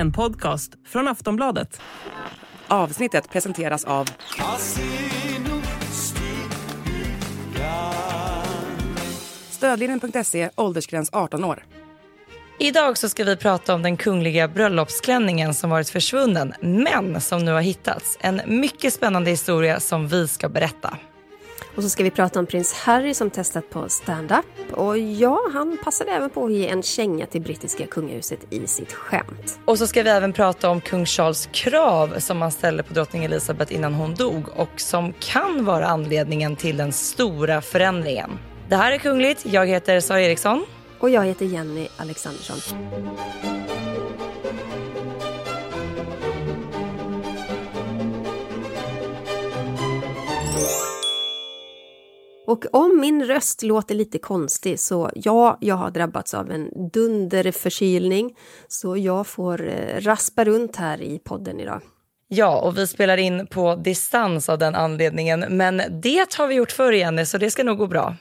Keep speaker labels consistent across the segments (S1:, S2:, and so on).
S1: En podcast från Aftonbladet.
S2: Avsnittet presenteras av... Stödlinjen.se, åldersgräns 18 år.
S3: Idag så ska vi prata om den kungliga bröllopsklänningen som varit försvunnen, men som nu har hittats. En mycket spännande historia som vi ska berätta.
S4: Och så ska vi prata om prins Harry som testat på stand-up. Och ja, han passade även på att ge en känga till brittiska kungahuset i sitt skämt.
S3: Och så ska vi även prata om kung Charles krav som han ställde på drottning Elizabeth innan hon dog och som kan vara anledningen till den stora förändringen. Det här är Kungligt. Jag heter Sara Eriksson.
S4: Och jag heter Jenny Alexandersson. Och om min röst låter lite konstig så ja, jag har drabbats av en dunderförkylning så jag får eh, raspa runt här i podden idag.
S3: Ja, och vi spelar in på distans av den anledningen. Men det har vi gjort förr, Jenny, så det ska nog gå bra.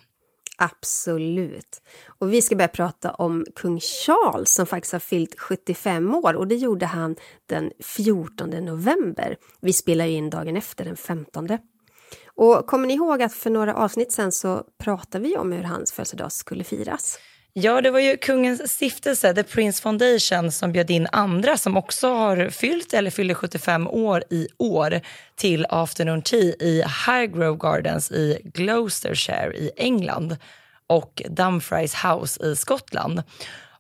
S4: Absolut. Och vi ska börja prata om kung Charles som faktiskt har fyllt 75 år och det gjorde han den 14 november. Vi spelar in dagen efter, den 15. Och kommer ni ihåg att för några avsnitt sen så pratade vi om hur hans födelsedag skulle firas?
S3: Ja, det var ju kungens stiftelse, The Prince Foundation, som bjöd in andra som också har fyllt eller fyller 75 år i år till afternoon tea i Highgrove Gardens i Gloucestershire i England och Dumfries House i Skottland.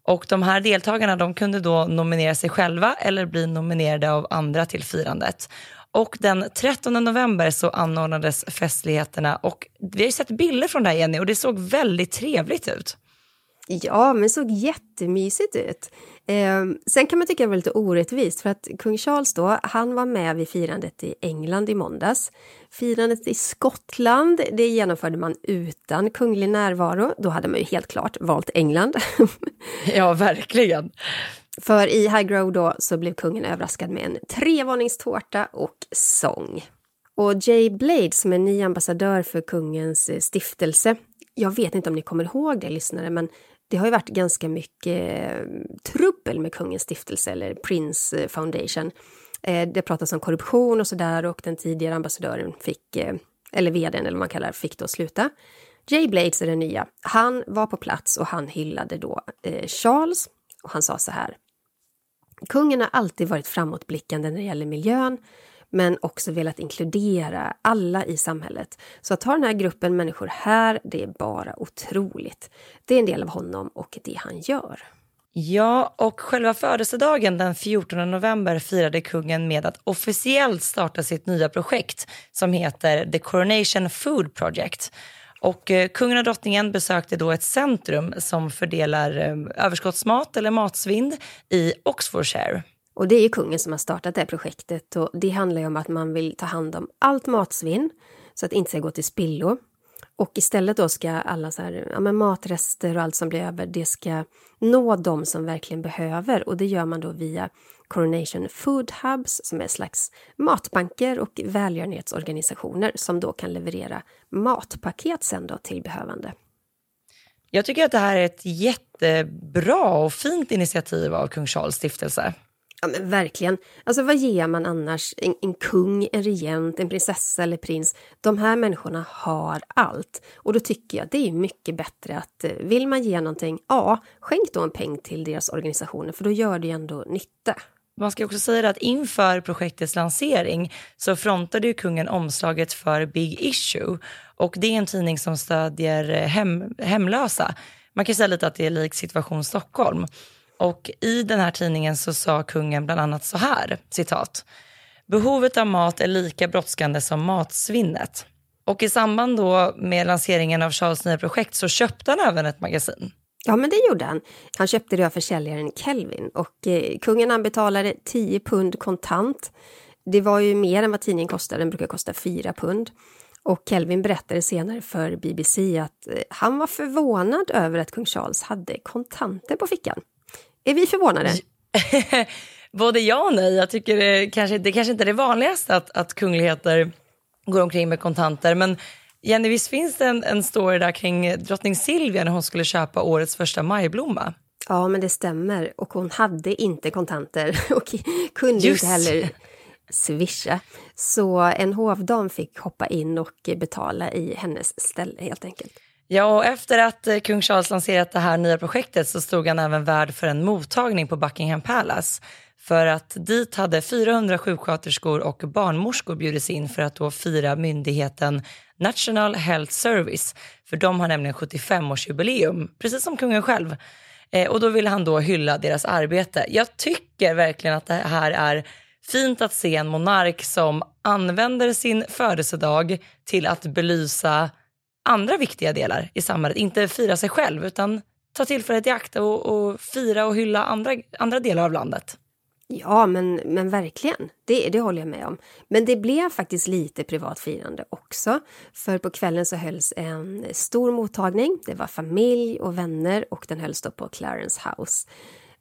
S3: Och de här deltagarna de kunde då nominera sig själva eller bli nominerade av andra till firandet. Och den 13 november så anordnades festligheterna och vi har ju sett bilder från det här Jenny och det såg väldigt trevligt ut.
S4: Ja, men det såg jättemysigt ut. Eh, sen kan man tycka det var lite orättvist för att kung Charles då, han var med vid firandet i England i måndags. Firandet i Skottland, det genomförde man utan kunglig närvaro. Då hade man ju helt klart valt England.
S3: ja, verkligen.
S4: För i Highgrove då så blev kungen överraskad med en trevåningstårta och sång. Och Jay Blade som är ny ambassadör för kungens eh, stiftelse, jag vet inte om ni kommer ihåg det lyssnare, men det har ju varit ganska mycket eh, trubbel med kungens stiftelse eller Prince eh, Foundation. Det pratas om korruption och sådär och den tidigare ambassadören fick, eller vdn eller vad man kallar fick då sluta. Jay Blades är den nya. Han var på plats och han hyllade då Charles och han sa så här. Kungen har alltid varit framåtblickande när det gäller miljön men också velat inkludera alla i samhället. Så att ha den här gruppen människor här, det är bara otroligt. Det är en del av honom och det han gör.
S3: Ja, och själva födelsedagen den 14 november firade kungen med att officiellt starta sitt nya projekt som heter The Coronation Food Project. Och eh, kungen och drottningen besökte då ett centrum som fördelar eh, överskottsmat eller matsvinn i Oxfordshire.
S4: Och det är kungen som har startat det här projektet och det handlar ju om att man vill ta hand om allt matsvinn så att det inte ska gå till spillo. Och istället då ska alla så här, ja, men matrester och allt som blir över, det ska nå de som verkligen behöver och det gör man då via Coronation Food Hubs som är slags matbanker och välgörenhetsorganisationer som då kan leverera matpaket sen då till behövande.
S3: Jag tycker att det här är ett jättebra och fint initiativ av Kung Charles stiftelse.
S4: Ja men verkligen. Alltså vad ger man annars en, en, kung, en regent, en prinsessa eller prins? De här människorna har allt. Och då tycker jag att det är mycket bättre att eh, vill man ge någonting, ja, skänk då en peng till deras organisationer för då gör det ju ändå nytta.
S3: Man ska också säga att inför projektets lansering så frontade ju kungen omslaget för Big Issue och det är en tidning som stödjer eh, hem, hemlösa. Man kan säga lite att det är lik Situation Stockholm. Och i den här tidningen så sa kungen bland annat så här, citat. Behovet av mat är lika brådskande som matsvinnet. Och i samband då med lanseringen av Charles nya projekt så köpte han även ett magasin.
S4: Ja, men det gjorde han. Han köpte det av försäljaren Kelvin och eh, kungen han betalade 10 pund kontant. Det var ju mer än vad tidningen kostade, den brukar kosta 4 pund. Och Kelvin berättade senare för BBC att eh, han var förvånad över att kung Charles hade kontanter på fickan. Är vi förvånade?
S3: Både ja och nej. Jag tycker det kanske, det kanske inte är det vanligaste att, att kungligheter går omkring med kontanter. Men Jenny, visst finns det en, en story där kring drottning Silvia när hon skulle köpa årets första majblomma?
S4: Ja, men det stämmer. Och hon hade inte kontanter och kunde
S3: Just.
S4: inte heller swisha. Så en hovdam fick hoppa in och betala i hennes ställe helt enkelt.
S3: Ja, och efter att eh, kung Charles lanserat det här nya projektet så stod han även värd för en mottagning på Buckingham Palace. För att dit hade 400 sjuksköterskor och barnmorskor bjudits in för att då fira myndigheten National Health Service. För de har nämligen 75-årsjubileum, precis som kungen själv. Eh, och då ville han då hylla deras arbete. Jag tycker verkligen att det här är fint att se en monark som använder sin födelsedag till att belysa andra viktiga delar i samhället. Inte fira sig själv utan ta tillfället i akt och, och fira och hylla andra, andra delar av landet.
S4: Ja, men, men verkligen. Det, det håller jag med om. Men det blev faktiskt lite privat firande också. För på kvällen så hölls en stor mottagning. Det var familj och vänner och den hölls då på Clarence House.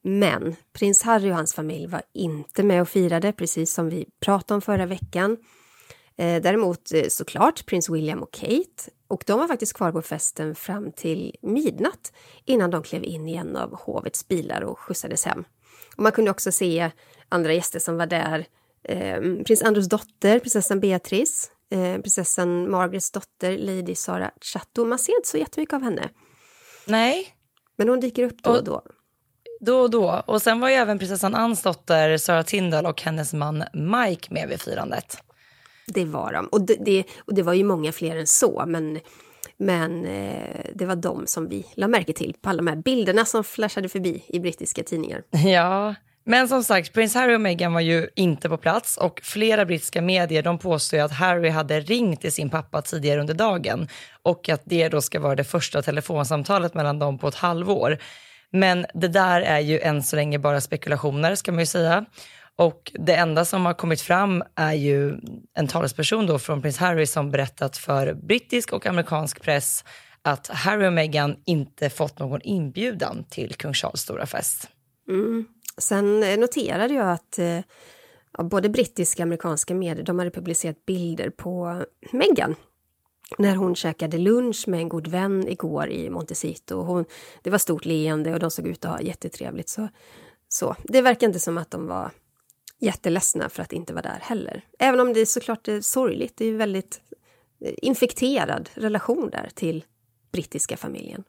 S4: Men prins Harry och hans familj var inte med och firade, precis som vi pratade om förra veckan. Eh, däremot eh, såklart prins William och Kate. Och de var faktiskt kvar på festen fram till midnatt innan de klev in i en av hovets bilar och skjutsades hem. Och man kunde också se andra gäster som var där. Eh, prins Andrews dotter, prinsessan Beatrice, eh, prinsessan Margarets dotter, Lady Sara Chatto. Man ser inte så jättemycket av henne,
S3: Nej,
S4: men hon dyker upp då och då.
S3: då och då. Och sen var ju även prinsessan Anns dotter Sara Tindall och hennes man Mike med vid firandet.
S4: Det var de. Och det, det, och det var ju många fler än så, men, men eh, det var de som vi la märke till på alla de här bilderna som flashade förbi i brittiska tidningar.
S3: Ja, men som sagt, prins Harry och Meghan var ju inte på plats och flera brittiska medier de påstår ju att Harry hade ringt till sin pappa tidigare under dagen och att det då ska vara det första telefonsamtalet mellan dem på ett halvår. Men det där är ju än så länge bara spekulationer ska man ju säga. Och det enda som har kommit fram är ju en talesperson då från prins Harry som berättat för brittisk och amerikansk press att Harry och Meghan inte fått någon inbjudan till kung Charles stora fest.
S4: Mm. Sen noterade jag att eh, ja, både brittiska och amerikanska medier de hade publicerat bilder på Meghan när hon käkade lunch med en god vän igår i Montecito. Hon, det var stort leende och de såg ut att ha jättetrevligt. Så, så det verkar inte som att de var jätteledsna för att inte vara där heller. Även om det är såklart är sorgligt. Det är ju väldigt eh, infekterad relation där till brittiska familjen.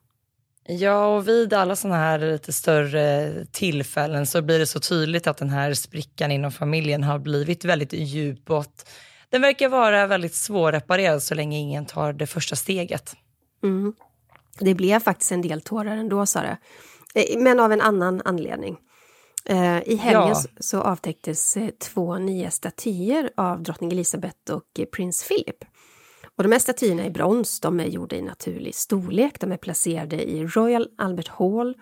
S3: Ja, och vid alla sådana här lite större tillfällen så blir det så tydligt att den här sprickan inom familjen har blivit väldigt djup och att den verkar vara väldigt svårreparerad så länge ingen tar det första steget.
S4: Mm. Det blev faktiskt en del tårar ändå, Sara. Eh, Men av en annan anledning. Eh, I helgen
S3: Ja.
S4: så- avtäcktes eh, två nya statyer av drottning Elizabeth och eh, prins Philip. Och de här statyerna är brons, de är gjorda i naturlig storlek, de är placerade i Royal Albert Hall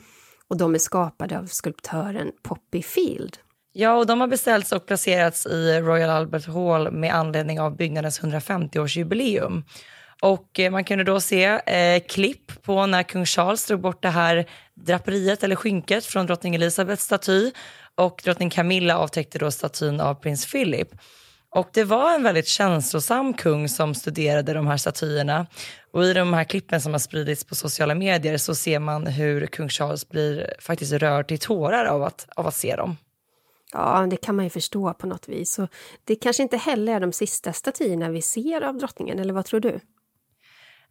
S4: och de är skapade av skulptören Poppy Field.
S3: Ja, och de har beställts och placerats i Royal Albert Hall med anledning av byggnadens 150-årsjubileum. Och man kunde då se eh, klipp på när kung Charles drog bort det här draperiet eller skynket från drottning Elizabeths staty och drottning Camilla avtäckte då statyn av prins Philip. Och det var en väldigt känslosam kung som studerade de här statyerna. Och i de här klippen som har spridits på sociala medier så ser man hur kung Charles blir faktiskt rörd till tårar av att, av att se dem.
S4: Ja, det kan man ju förstå på något vis. Och det kanske inte heller är de sista statyerna vi ser av drottningen, eller vad tror du?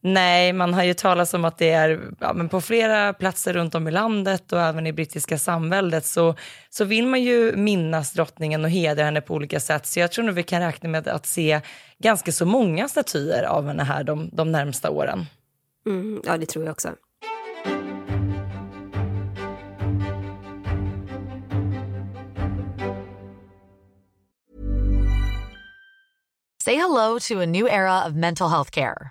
S3: Nej, man har ju talat om att det är ja, men på flera platser runt om i landet och även i brittiska samväldet så, så vill man ju minnas drottningen och hedra henne på olika sätt. Så jag tror nog vi kan räkna med att se ganska så många statyer av henne här de, de närmsta åren.
S4: Mm, ja, det tror jag också.
S5: Say hello to a new era of mental health care.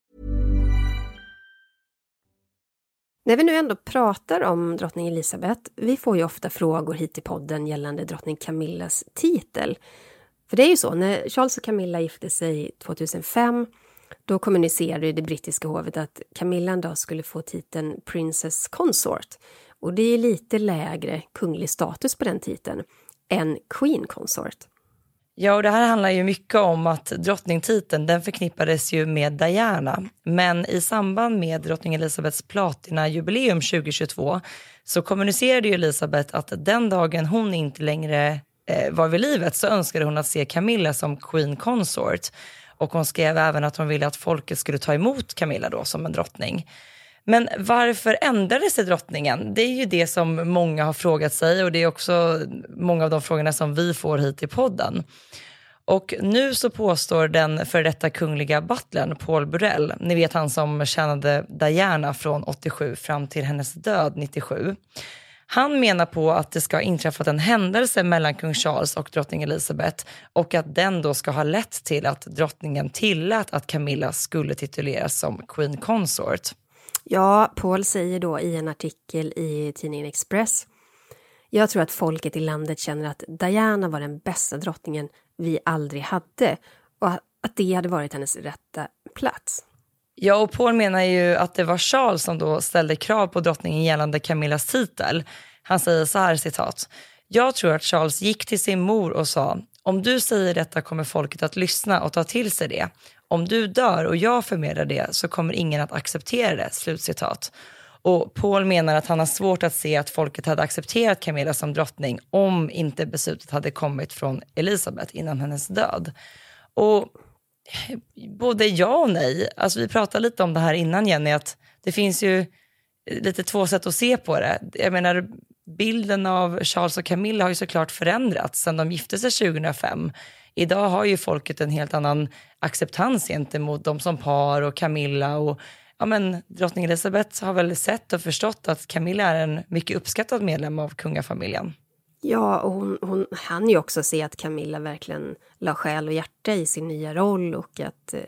S4: När vi nu ändå pratar om drottning Elizabeth, vi får ju ofta frågor hit i podden gällande drottning Camillas titel. För det är ju så, när Charles och Camilla gifte sig 2005 då kommunicerade det brittiska hovet att Camilla en dag skulle få titeln Princess Consort. Och det är lite lägre kunglig status på den titeln än Queen Consort.
S3: Ja, och det här handlar ju mycket om att drottningtiteln den förknippades ju med Diana. Men i samband med drottning Elizabeths platinajubileum 2022 så kommunicerade ju Elizabeth att den dagen hon inte längre eh, var vid livet så önskade hon att se Camilla som Queen Consort. Och hon skrev även att hon ville att folket skulle ta emot Camilla då som en drottning. Men varför ändrade sig drottningen? Det är ju det som många har frågat sig och det är också många av de frågorna som vi får hit i podden. Och nu så påstår den före detta kungliga butlern Paul Burrell, ni vet han som tjänade Diana från 87 fram till hennes död 97. Han menar på att det ska ha inträffat en händelse mellan kung Charles och drottning Elizabeth och att den då ska ha lett till att drottningen tillät att Camilla skulle tituleras som Queen Consort.
S4: Ja, Paul säger då i en artikel i tidningen Express jag tror att folket i landet känner att Diana var den bästa drottningen vi aldrig hade och att det hade varit hennes rätta plats.
S3: Ja, och Paul menar ju att det var Charles som då ställde krav på drottningen gällande Camillas titel. Han säger så här, citat. Jag tror att Charles gick till sin mor och sa, om du säger detta kommer folket att lyssna och ta till sig det. Om du dör och jag förmedlar det så kommer ingen att acceptera det. Slutcitat. Och Paul menar att han har svårt att se att folket hade accepterat Camilla som drottning om inte beslutet hade kommit från Elisabeth innan hennes död. Och både ja och nej. Alltså vi pratade lite om det här innan Jenny, att det finns ju lite två sätt att se på det. Jag menar, bilden av Charles och Camilla har ju såklart förändrats sedan de gifte sig 2005. Idag har ju folket en helt annan acceptans gentemot dem som par och Camilla och ja, men, drottning Elizabeth har väl sett och förstått att Camilla är en mycket uppskattad medlem av kungafamiljen.
S4: Ja, och hon, hon hann ju också se att Camilla verkligen la själ och hjärta i sin nya roll och att eh,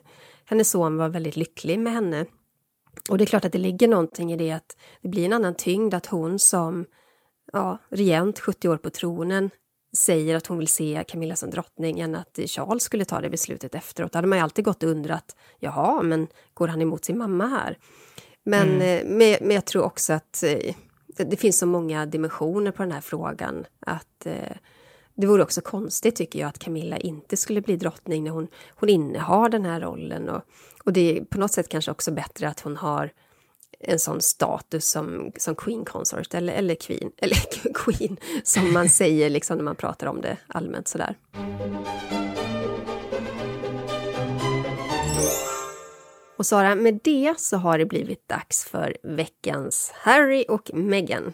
S4: hennes son var väldigt lycklig med henne. Och det är klart att det ligger någonting i det att det blir en annan tyngd att hon som ja, regent, 70 år på tronen, säger att hon vill se Camilla som drottning än att Charles skulle ta det beslutet efteråt. Då hade man ju alltid gått och undrat, jaha, men går han emot sin mamma här? Men, mm. Eh, men, men jag tror också att eh, det finns så många dimensioner på den här frågan att eh, det vore också konstigt tycker jag att Camilla inte skulle bli drottning när hon, hon innehar den här rollen. Och, och det är på något sätt kanske också bättre att hon har en sån status som, som Queen Consort eller, eller Queen, eller Queen som man säger liksom när man pratar om det allmänt sådär. Och Sara, med det så har det blivit dags för veckans Harry och Meghan.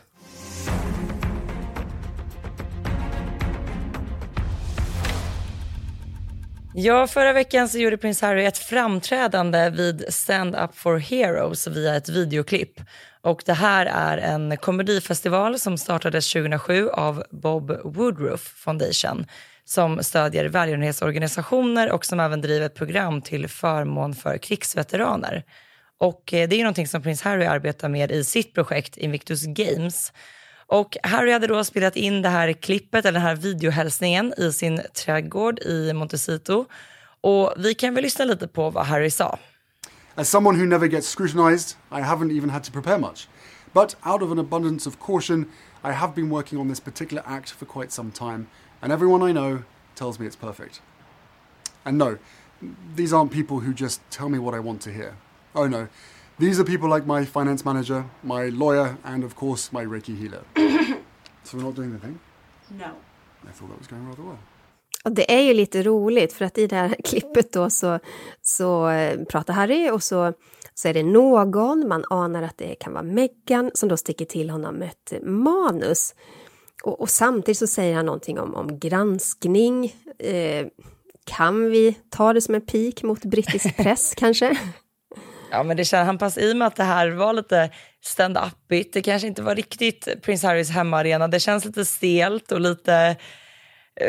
S3: Ja, förra veckan så gjorde prins Harry ett framträdande vid Stand Up for Heroes via ett videoklipp. Och det här är en komedifestival som startades 2007 av Bob Woodruff Foundation som stödjer välgörenhetsorganisationer och som även driver ett program till förmån för krigsveteraner. Och eh, det är någonting som prins Harry arbetar med i sitt projekt Invictus Games. Och Harry hade då spelat in det här klippet, eller den här videohälsningen i sin trädgård i Montecito. Och vi kan väl lyssna lite på vad Harry sa.
S6: As someone who never gets scrutinized, I haven't even had to prepare much. But out of an abundance of caution, I have been working on this particular act for quite some time and everyone I know tells me it's perfect. And no, these aren't people who just tell me what I want to hear. Oh no, these are people like my finance manager, my lawyer, and of course my Reiki healer. so we're not doing the thing?
S7: No.
S6: I thought that was going rather well.
S4: Och det är ju lite roligt för att i det här klippet då så, så eh, pratar Harry och så, så är det någon, man anar att det kan vara Meghan, som då sticker till honom ett manus. Och, och, samtidigt så säger han någonting om, om granskning. Eh, kan vi ta det som en pik mot brittisk press kanske?
S3: Ja, men det känns, han pass, i med att det här var lite stand-upigt. Det kanske inte var riktigt Prince Harrys hemmaarena. Det känns lite stelt och lite,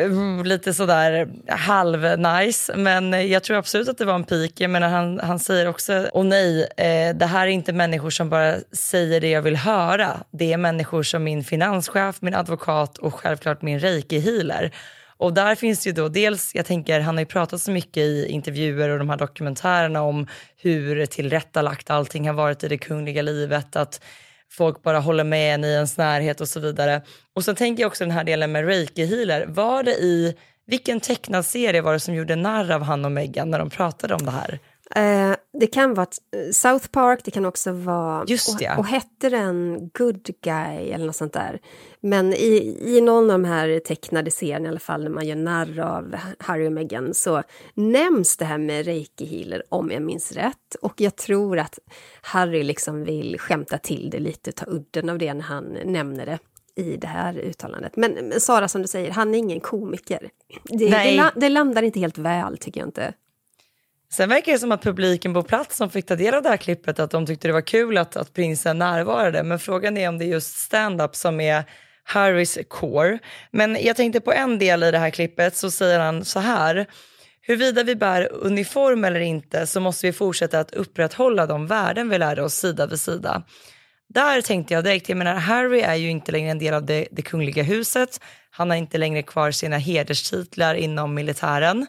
S3: uh, lite sådär halv-nice. Men jag tror absolut att det var en peak. Jag menar, han, han säger också, och nej, eh, det här är inte människor som bara säger det jag vill höra. Det är människor som min finanschef, min advokat och självklart min reiki-healer. Och där finns ju då dels, jag tänker han har ju pratat så mycket i intervjuer och de här dokumentärerna om hur tillrättalagt allting har varit i det kungliga livet, att folk bara håller med en i ens närhet och så vidare. Och sen tänker jag också den här delen med reiki healer. Var det i, vilken tecknad serie var det som gjorde narr av han och Meghan när de pratade om det här?
S4: Eh, det kan vara eh, South Park, det kan också vara...
S3: Just ja.
S4: och, och hette den Good Guy eller något sånt där? Men i, i någon av de här tecknade serierna i alla fall, när man gör narr av Harry och Meghan, så nämns det här med reiki healer, om jag minns rätt. Och jag tror att Harry liksom vill skämta till det lite, ta udden av det när han nämner det i det här uttalandet. Men, men Sara, som du säger, han är ingen komiker. Det, det, det landar inte helt väl, tycker jag inte.
S3: Sen verkar det som att publiken på plats som fick ta del av det här klippet att de tyckte det var kul att, att prinsen närvarade. Men frågan är om det är just stand-up som är Harrys core. Men jag tänkte på en del i det här klippet så säger han så här. Huruvida vi bär uniform eller inte så måste vi fortsätta att upprätthålla de värden vi lärde oss sida vid sida. Där tänkte jag direkt, jag menar Harry är ju inte längre en del av det, det kungliga huset. Han har inte längre kvar sina hederstitlar inom militären.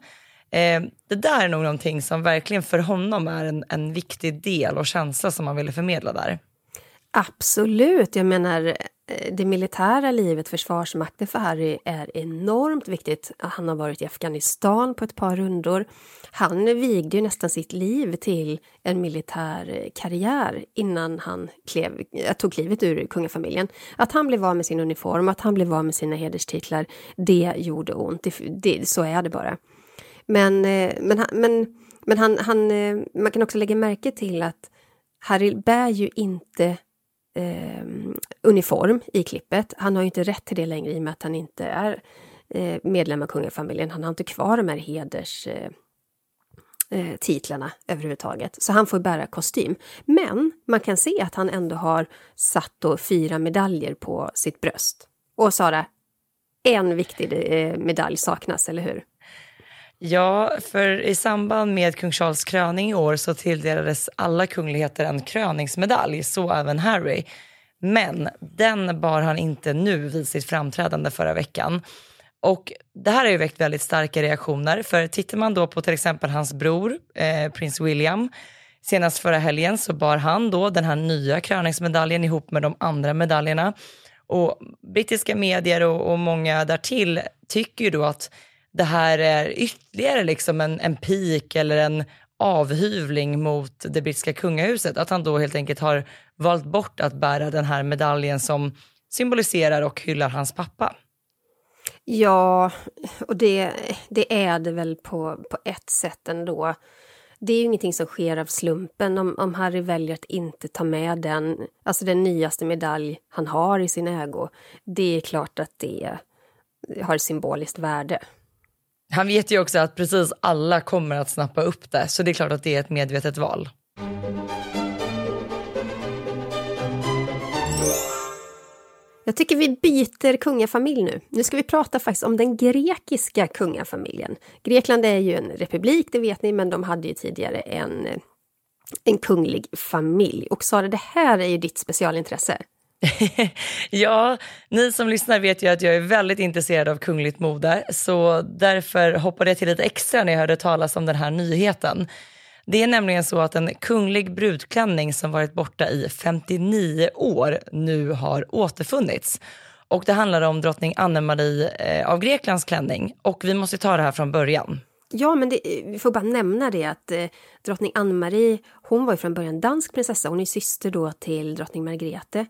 S3: Eh, det där är nog någonting som verkligen för honom är en, en viktig del och känsla som han ville förmedla där.
S4: Absolut, jag menar eh, det militära livet, Försvarsmakten för Harry är enormt viktigt. Han har varit i Afghanistan på ett par rundor. Han vigde ju nästan sitt liv till en militär eh, karriär innan han klev, eh, tog klivet ur kungafamiljen. Att han blev av med sin uniform, att han blev av med sina hederstitlar, det gjorde ont. Det, det, så är det bara. Men, eh, men, men, men han, han, eh, man kan också lägga märke till att Harry bär ju inte eh, uniform i klippet. Han har ju inte rätt till det längre i och med att han inte är eh, medlem av kungafamiljen. Han har inte kvar de här heders... Eh, eh titlarna överhuvudtaget. Så han får bära kostym. Men man kan se att han ändå har satt då fyra medaljer på sitt bröst. Och Sara, en viktig medalj saknas, eller hur?
S3: Ja, för i samband med kung Charles kröning i år så tilldelades alla kungligheter en kröningsmedalj, så även Harry. Men den bar han inte nu vid sitt framträdande förra veckan. Och det här har ju väckt väldigt starka reaktioner, för tittar man då på till exempel hans bror, eh, prins William, senast förra helgen så bar han då den här nya kröningsmedaljen ihop med de andra medaljerna. Och brittiska medier och, och många därtill tycker ju då att det här är ytterligare liksom en, en pik eller en avhyvling mot det brittiska kungahuset. Att han då helt enkelt har valt bort att bära den här medaljen som symboliserar och hyllar hans pappa.
S4: Ja, och det, det är det väl på, på ett sätt ändå. Det är ju ingenting som sker av slumpen om, om Harry väljer att inte ta med den, alltså den nyaste medalj han har i sin ägo. Det är klart att det har symboliskt värde.
S3: Han vet ju också att precis alla kommer att snappa upp det, så det är klart att det är ett medvetet val.
S4: Jag tycker vi byter kungafamilj nu. Nu ska vi prata faktiskt om den grekiska kungafamiljen. Grekland är ju en republik, det vet ni, men de hade ju tidigare en, en kunglig familj. Och Sara, det här är ju ditt specialintresse
S3: ja, ni som lyssnar vet ju att jag är väldigt intresserad av kungligt mode så därför hoppade jag till lite extra när jag hörde talas om den här nyheten. Det är nämligen så att en kunglig brudklänning som varit borta i 59 år nu har återfunnits. Och det handlar om drottning Anne-Marie eh, av Greklands klänning och vi måste ta det här från början.
S4: Ja, men det, vi får bara nämna det att eh, drottning Anne-Marie, hon var ju från början dansk prinsessa. Hon är syster då till drottning Margrethe.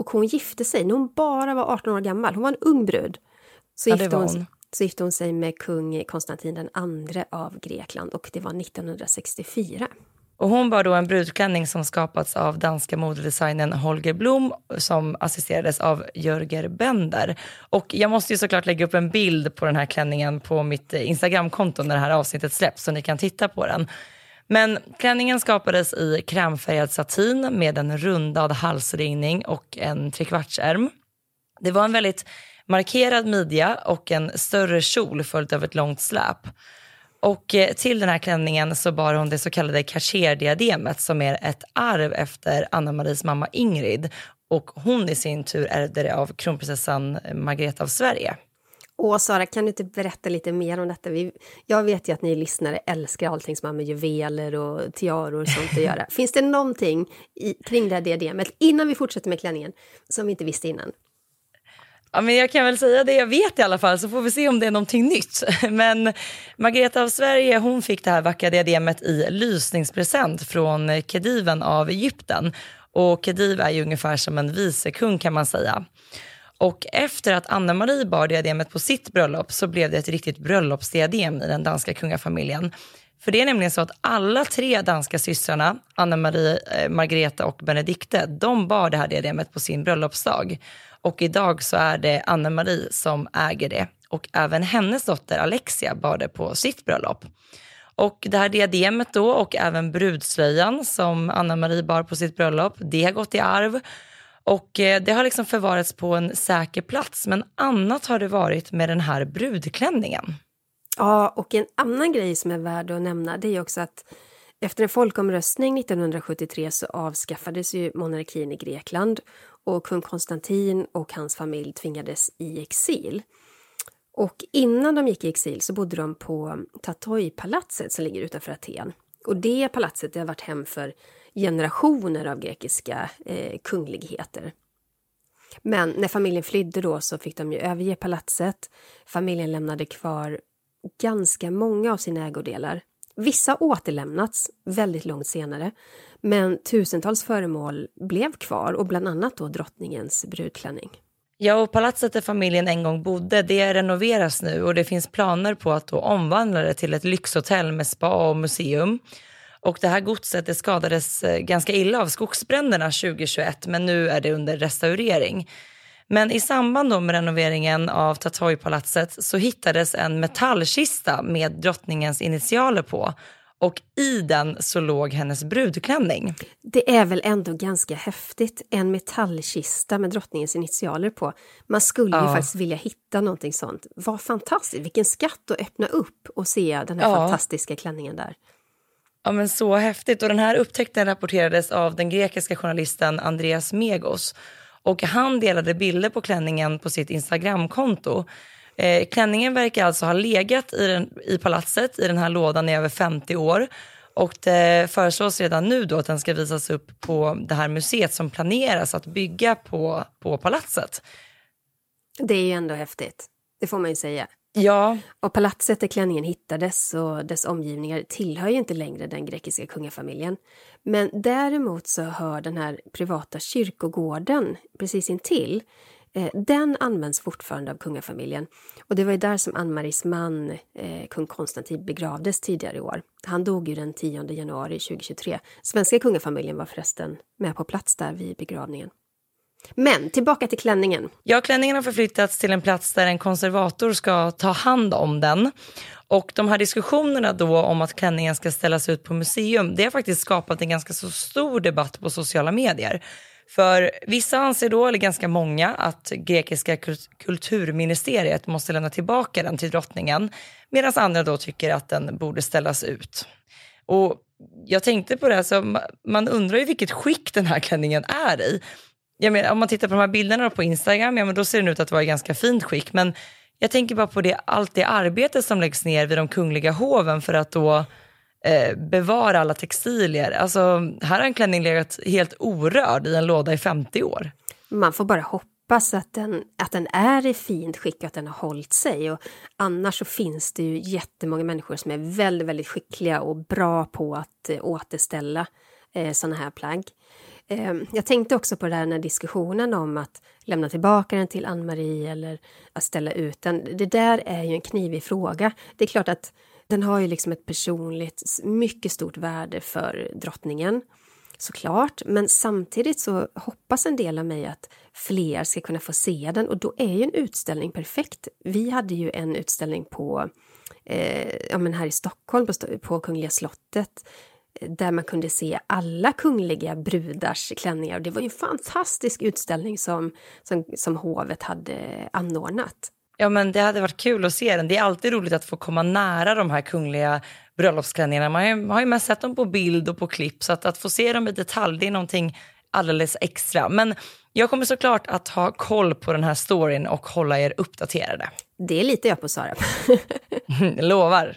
S4: Och hon gifte sig när hon bara var 18 år gammal. Hon var en ung brud. Så, ja, gifte, hon, hon. så gifte hon sig med kung Konstantin den andre av Grekland och det var 1964.
S3: Och hon bar då en brudklänning som skapats av danska modedesignern Holger Blom som assisterades av Jörger Bender. Och jag måste ju såklart lägga upp en bild på den här klänningen på mitt Instagramkonto när det här avsnittet släpps så ni kan titta på den. Men klänningen skapades i krämfärgad satin med en rundad halsringning och en trekvartsärm. Det var en väldigt markerad midja och en större kjol följt av ett långt släp. Och eh, till den här klänningen så bar hon det så kallade Cartier-diademet som är ett arv efter Anna-Maries mamma Ingrid. Och hon i sin tur ärvde det av kronprinsessan Margareta av Sverige.
S4: Och Sara, kan du inte berätta lite mer om detta? Vi, jag vet ju att ni lyssnare älskar allting som har med juveler och tiaror och sånt att göra. Finns det någonting i, kring det här diademet, innan vi fortsätter med klänningen, som vi inte visste innan?
S3: Ja, men jag kan väl säga det jag vet i alla fall, så får vi se om det är någonting nytt. Men Margareta av Sverige hon fick det här vackra diademet i lysningspresent från Khediven av Egypten. Och Khediv är ju ungefär som en visekung kan man säga. Och efter att Anna-Marie bar diademet på sitt bröllop så blev det ett riktigt bröllopsdiadem i den danska kungafamiljen. För det är nämligen så att alla tre danska systrarna, Anna-Marie, eh, Margareta och Benedikte, de bar det här diademet på sin bröllopsdag. Och idag så är det Anna-Marie som äger det. Och även hennes dotter Alexia bar det på sitt bröllop. Och det här diademet då och även brudslöjan som Anna-Marie bar på sitt bröllop, det har gått i arv. Och eh, det har liksom förvarats på en säker plats. Men annat har det varit med den här brudklänningen.
S4: Ja, och en annan grej som är värd att nämna det är också att efter en folkomröstning 1973 så avskaffades ju monarkin i Grekland och kung Konstantin och hans familj tvingades i exil. Och innan de gick i exil så bodde de på Tatoi-palatset som ligger utanför Aten. Och det palatset det har varit hem för generationer av grekiska eh, kungligheter. Men när familjen flydde då så fick de ju överge palatset. Familjen lämnade kvar ganska många av sina ägodelar. Vissa återlämnats väldigt långt senare, men tusentals föremål blev kvar och bland annat då drottningens brudklänning.
S3: Ja, och palatset där familjen en gång bodde, det renoveras nu och det finns planer på att då omvandla det till ett lyxhotell med spa och museum. Och det här godset det skadades eh, ganska illa av skogsbränderna 2021 men nu är det under restaurering. Men i samband med renoveringen av Tatoy-palatset så hittades en metallkista med drottningens initialer på och i den så låg hennes brudklänning.
S4: Det är väl ändå ganska häftigt, en metallkista med drottningens initialer på. Man skulle ja. ju faktiskt vilja hitta någonting sånt. Vad fantastiskt, vilken skatt att öppna upp och se den här ja. fantastiska klänningen där.
S3: Ja men så häftigt och den här upptäckten rapporterades av den grekiska journalisten Andreas Megos och han delade bilder på klänningen på sitt Instagramkonto. Eh, klänningen verkar alltså ha legat i, den, i palatset i den här lådan i över 50 år och det föreslås redan nu då att den ska visas upp på det här museet som planeras att bygga på, på palatset.
S4: Det är ju ändå häftigt, det får man ju säga.
S3: Ja.
S4: Och palatset där klänningen hittades och dess omgivningar tillhör ju inte längre den grekiska kungafamiljen. Men däremot så hör den här privata kyrkogården precis intill eh, den används fortfarande av kungafamiljen. Och det var ju där som Ann-Maries man, eh, kung Konstantin, begravdes tidigare i år. Han dog ju den 10 januari 2023. Svenska kungafamiljen var förresten med på plats där vid begravningen. Men tillbaka till klänningen.
S3: Ja, klänningen har förflyttats till en plats där en konservator ska ta hand om den. Och de här diskussionerna då om att klänningen ska ställas ut på museum, det har faktiskt skapat en ganska så stor debatt på sociala medier. För vissa anser då, eller ganska många, att grekiska kulturministeriet måste lämna tillbaka den till drottningen, medan andra då tycker att den borde ställas ut. Och jag tänkte på det, alltså, man undrar ju vilket skick den här klänningen är i jag menar, om man tittar på de här bilderna på Instagram, ja, men då ser den ut att vara i ganska fint skick. Men jag tänker bara på det, allt det arbete som läggs ner vid de kungliga hoven för att då eh, bevara alla textilier. Alltså, här har en klänning legat helt orörd i en låda i 50 år.
S4: Man får bara hoppas att den, att den är i fint skick och att den har hållit sig. Och annars så finns det ju jättemånga människor som är väldigt, väldigt skickliga och bra på att eh, återställa eh, sådana här plagg. Ehm, jag tänkte också på det här när diskussionen om att lämna tillbaka den till Ann-Marie eller att ställa ut den. Det där är ju en knivig fråga. Det är klart att den har ju liksom ett personligt, mycket stort värde för drottningen såklart, men samtidigt så hoppas en del av mig att fler ska kunna få se den och då är ju en utställning perfekt. Vi hade ju en utställning på, eh, ja men här i Stockholm på, på Kungliga slottet där man kunde se alla kungliga brudars klänningar. Det var ju en fantastisk utställning som, som, som hovet hade anordnat.
S3: Ja, men det hade varit kul att se den. Det är alltid roligt att få komma nära de här kungliga bröllopsklänningarna. Man har ju, har ju mest sett dem på bild och på klipp, så att, att få se dem i detalj, det är någonting alldeles extra. Men jag kommer såklart att ha koll på den här storyn och hålla er uppdaterade.
S4: Det litar jag på, Sara.
S3: Lovar.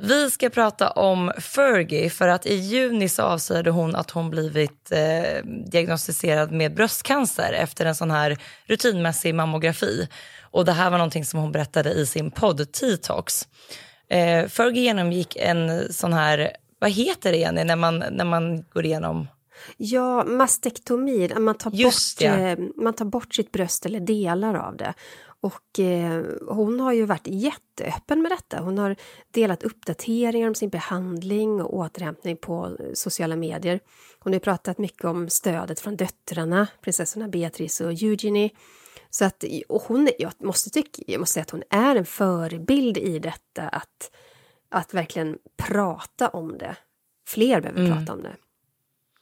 S3: Vi ska prata om Fergie för att i juni så avslöjade hon att hon blivit eh, diagnostiserad med bröstcancer efter en sån här rutinmässig mammografi. Och det här var någonting som hon berättade i sin podd T-talks. Eh, Fergie genomgick en sån här, vad heter det Jenny, när man, när man går igenom?
S4: Ja, mastektomi, man tar,
S3: Just
S4: bort,
S3: det.
S4: eh, man tar bort sitt bröst eller delar av det. Och eh, hon har ju varit jätteöppen med detta. Hon har delat uppdateringar om sin behandling och återhämtning på sociala medier. Hon har pratat mycket om stödet från döttrarna, prinsessorna Beatrice och Eugenie. Så att, och hon, jag, måste tycka, jag måste säga att hon är en förebild i detta att, att verkligen prata om det. Fler behöver prata om det.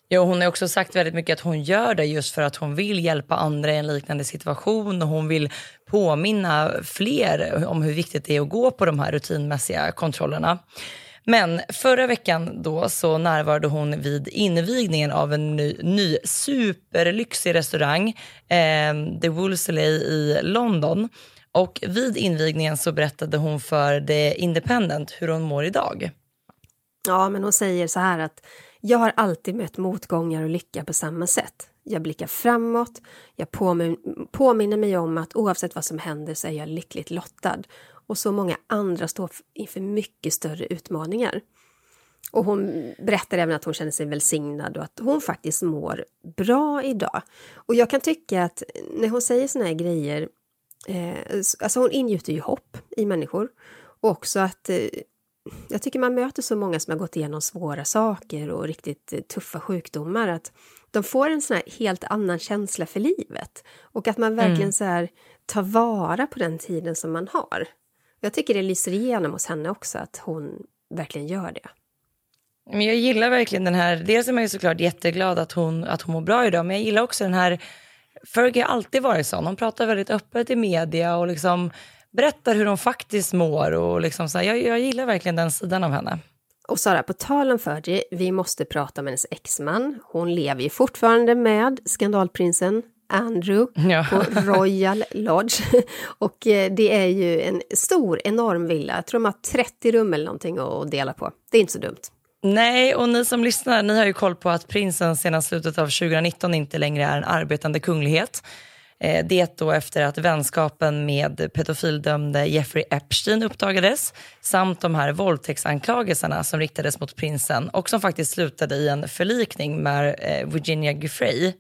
S3: Jo, hon har också sagt väldigt mycket att hon gör det just för att hon vill hjälpa andra i en liknande situation och hon vill påminna fler om hur viktigt det är att gå på de här rutinmässiga kontrollerna. Men förra veckan då så närvarade hon vid invigningen av en ny, ny superlyxig restaurang, eh, The Wolseley i London. Och vid invigningen så berättade hon för The Independent hur hon mår idag.
S4: Ja, men hon säger så här att jag har alltid mött motgångar och lycka på samma sätt. Jag blickar framåt, jag påmin påminner mig om att oavsett vad som händer så är jag lyckligt lottad. Och så många andra står inför mycket större utmaningar. Och hon berättar även att hon känner sig välsignad och att hon faktiskt mår bra idag. Och jag kan tycka att när hon säger såna här grejer, eh, alltså hon ingjuter ju hopp i människor. Och också att eh, jag tycker man möter så många som har gått igenom svåra saker och riktigt eh, tuffa sjukdomar att de får en sån här helt annan känsla för livet. Och att man verkligen så här tar vara på den tiden som man har. Jag tycker det lyser igenom hos henne också att hon verkligen gör det.
S3: Men jag gillar verkligen den här, dels är man ju såklart jätteglad att hon, att hon mår bra idag, men jag gillar också den här, Fergie har alltid varit sån, hon pratar väldigt öppet i media och liksom berättar hur hon faktiskt mår och liksom så här, jag, jag gillar verkligen den sidan av henne.
S4: Och Sara, på tal om Fergie, vi måste prata om hennes exman. Hon lever ju fortfarande med skandalprinsen Andrew
S3: Ja.
S4: på Royal Lodge. Och eh, det är ju en stor, enorm villa. Jag tror de har 30 rum eller någonting att dela på. Det är inte så dumt.
S3: Nej, och ni som lyssnar, ni har ju koll på att prinsen sedan slutet av 2019 inte längre är en arbetande kunglighet. Eh, det då efter att vänskapen med pedofildömde Jeffrey Epstein uppdagades samt de här våldtäktsanklagelserna som riktades mot prinsen och som faktiskt slutade i en förlikning med eh, Virginia Giffrey.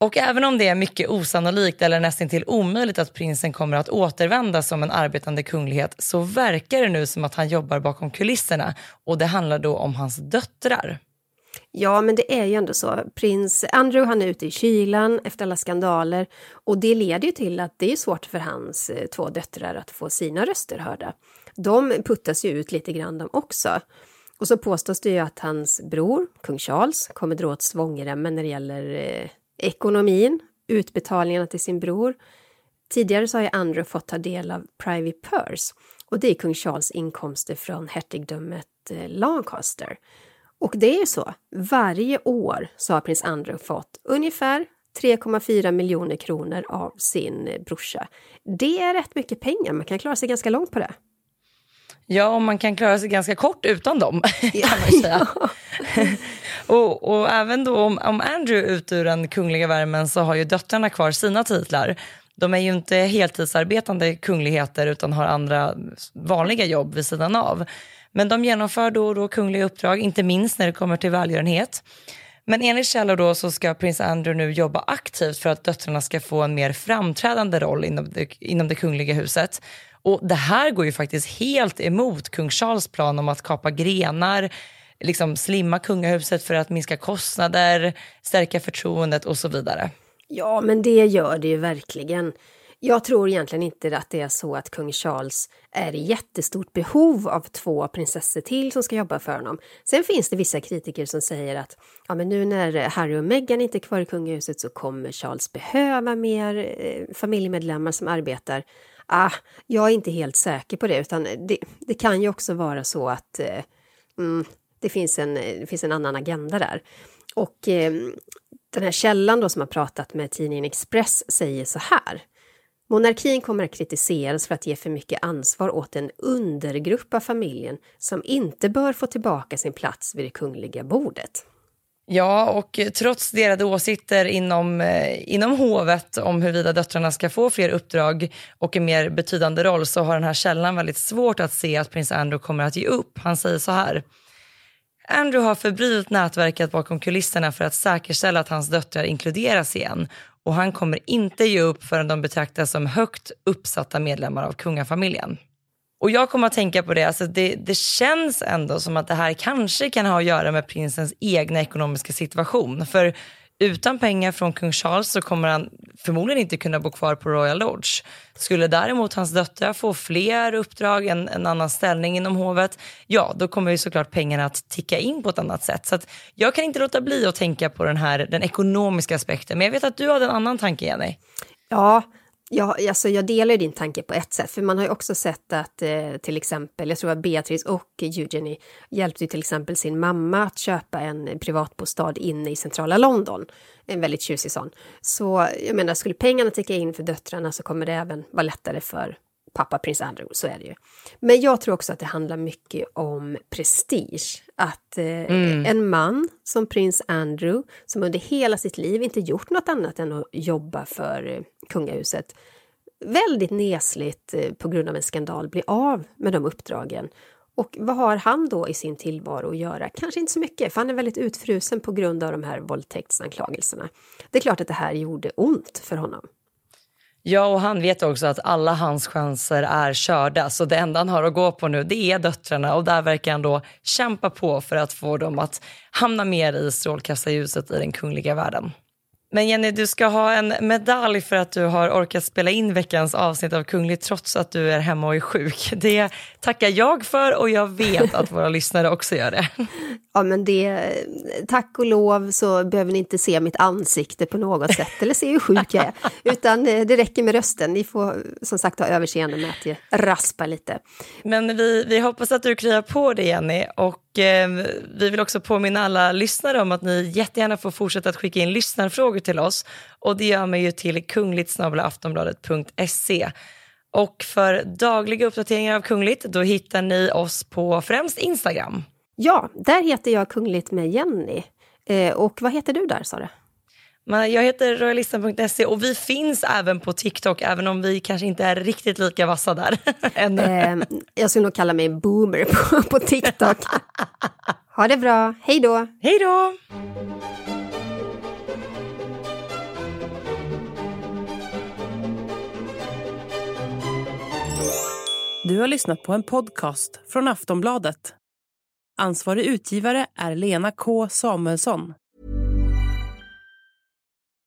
S3: Och även om det är mycket osannolikt eller nästan till omöjligt att prinsen kommer att återvända som en arbetande kunglighet så verkar det nu som att han jobbar bakom kulisserna och det handlar då om hans döttrar.
S4: Ja, men det är ju ändå så. Prins Andrew han är ute i kylan efter alla skandaler och det leder ju till att det är svårt för hans eh, två döttrar att få sina röster hörda. De puttas ju ut lite grann de också. Och så påstås det ju att hans bror, kung Charles, kommer dra åt svångremmen när det gäller eh, ekonomin, utbetalningarna till sin bror. Tidigare så har ju Andrew fått ta del av Privy Purse och det är kung Charles inkomster från hertigdömet eh, Lancaster. Och det är ju så, varje år så har prins Andrew fått ungefär 3,4 miljoner kronor av sin brorsa. Det är rätt mycket pengar, man kan klara sig ganska långt på det.
S3: Ja, och man kan klara sig ganska kort utan dem kan man säga. och, och även då om, om Andrew är ut ur den kungliga värmen så har ju döttrarna kvar sina titlar. De är ju inte heltidsarbetande kungligheter utan har andra vanliga jobb vid sidan av. Men de genomför då och då kungliga uppdrag, inte minst när det kommer till välgörenhet. Men enligt källor då så ska prins Andrew nu jobba aktivt för att döttrarna ska få en mer framträdande roll inom det, inom det kungliga huset. Och det här går ju faktiskt helt emot kung Charles plan om att kapa grenar, liksom slimma kungahuset för att minska kostnader, stärka förtroendet och så vidare.
S4: Ja, men det gör det ju verkligen. Jag tror egentligen inte att det är så att kung Charles är i jättestort behov av två prinsessor till som ska jobba för honom. Sen finns det vissa kritiker som säger att ja, men nu när Harry och Meghan inte är kvar i kungahuset så kommer Charles behöva mer eh, familjemedlemmar som arbetar. Ah, jag är inte helt säker på det, utan det, det kan ju också vara så att eh, mm, det, finns en, det finns en annan agenda där. Och eh, den här källan då som har pratat med tidningen Express säger så här. Monarkin kommer att kritiseras för att ge för mycket ansvar åt en undergrupp av familjen som inte bör få tillbaka sin plats vid det kungliga bordet.
S3: Ja, och trots delade åsikter inom, eh, inom hovet om huruvida döttrarna ska få fler uppdrag och en mer betydande roll så har den här källan väldigt svårt att se att prins Andrew kommer att ge upp. Han säger så här. Andrew har febrilt nätverkat bakom kulisserna för att säkerställa att hans döttrar inkluderas igen och han kommer inte ge upp förrän de betraktas som högt uppsatta medlemmar av kungafamiljen. Och jag kommer att tänka på det, alltså det, det känns ändå som att det här kanske kan ha att göra med prinsens egna ekonomiska situation. För utan pengar från kung Charles så kommer han förmodligen inte kunna bo kvar på Royal Lodge. Skulle däremot hans döttrar få fler uppdrag, en, en annan ställning inom hovet, ja då kommer ju såklart pengarna att ticka in på ett annat sätt. Så jag kan inte låta bli att tänka på den här den ekonomiska aspekten. Men jag vet att du hade en annan tanke, Jenny.
S4: Ja, Ja, alltså jag delar din tanke på ett sätt, för man har ju också sett att eh, till exempel, jag tror att Beatrice och Eugenie hjälpte till exempel sin mamma att köpa en privatbostad inne i centrala London. En väldigt tjusig sån. Så jag menar, skulle pengarna ticka in för döttrarna så kommer det även vara lättare för pappa prins Andrew, så är det ju. Men jag tror också att det handlar mycket om prestige. Att eh, mm. en man som prins Andrew, som under hela sitt liv inte gjort något annat än att jobba för eh, kungahuset, väldigt nesligt eh, på grund av en skandal blir av med de uppdragen. Och vad har han då i sin tillvaro att göra? Kanske inte så mycket, för han är väldigt utfrusen på grund av de här våldtäktsanklagelserna. Det är klart att det här gjorde ont för honom.
S3: Ja, och han vet också att alla hans chanser är körda. Så det enda han har att gå på nu det är döttrarna och där verkar han då kämpa på för att få dem att hamna mer i strålkastarljuset i den kungliga världen. Men Jenny, du ska ha en medalj för att du har orkat spela in veckans avsnitt av Kungligt trots att du är hemma och är sjuk. Det tackar jag för och jag vet att våra lyssnare också gör det.
S4: Ja, men det, tack och lov så behöver ni inte se mitt ansikte på något sätt eller se hur sjuk jag är, utan eh, det räcker med rösten. Ni får som sagt ha överseende med att jag raspar lite.
S3: Men vi, vi hoppas att du kryar på det Jenny och Eh, vi vill också påminna alla lyssnare om att ni jättegärna får fortsätta att skicka in lyssnarfrågor till oss och det gör man ju till kungligt.aftonbladet.se. Och för dagliga uppdateringar av Kungligt då hittar ni oss på främst Instagram.
S4: Ja, där heter jag Kungligt med Jenny. Eh, och vad heter du där, Sara?
S3: Jag heter royalistan.se och vi finns även på TikTok, även om vi kanske inte är riktigt lika vassa där
S4: Eh, jag skulle nog kalla mig boomer på, på TikTok. ha det bra, hej då!
S3: Hej då!
S1: Du har lyssnat på en podcast från Aftonbladet. Ansvarig utgivare är Lena K Samuelsson.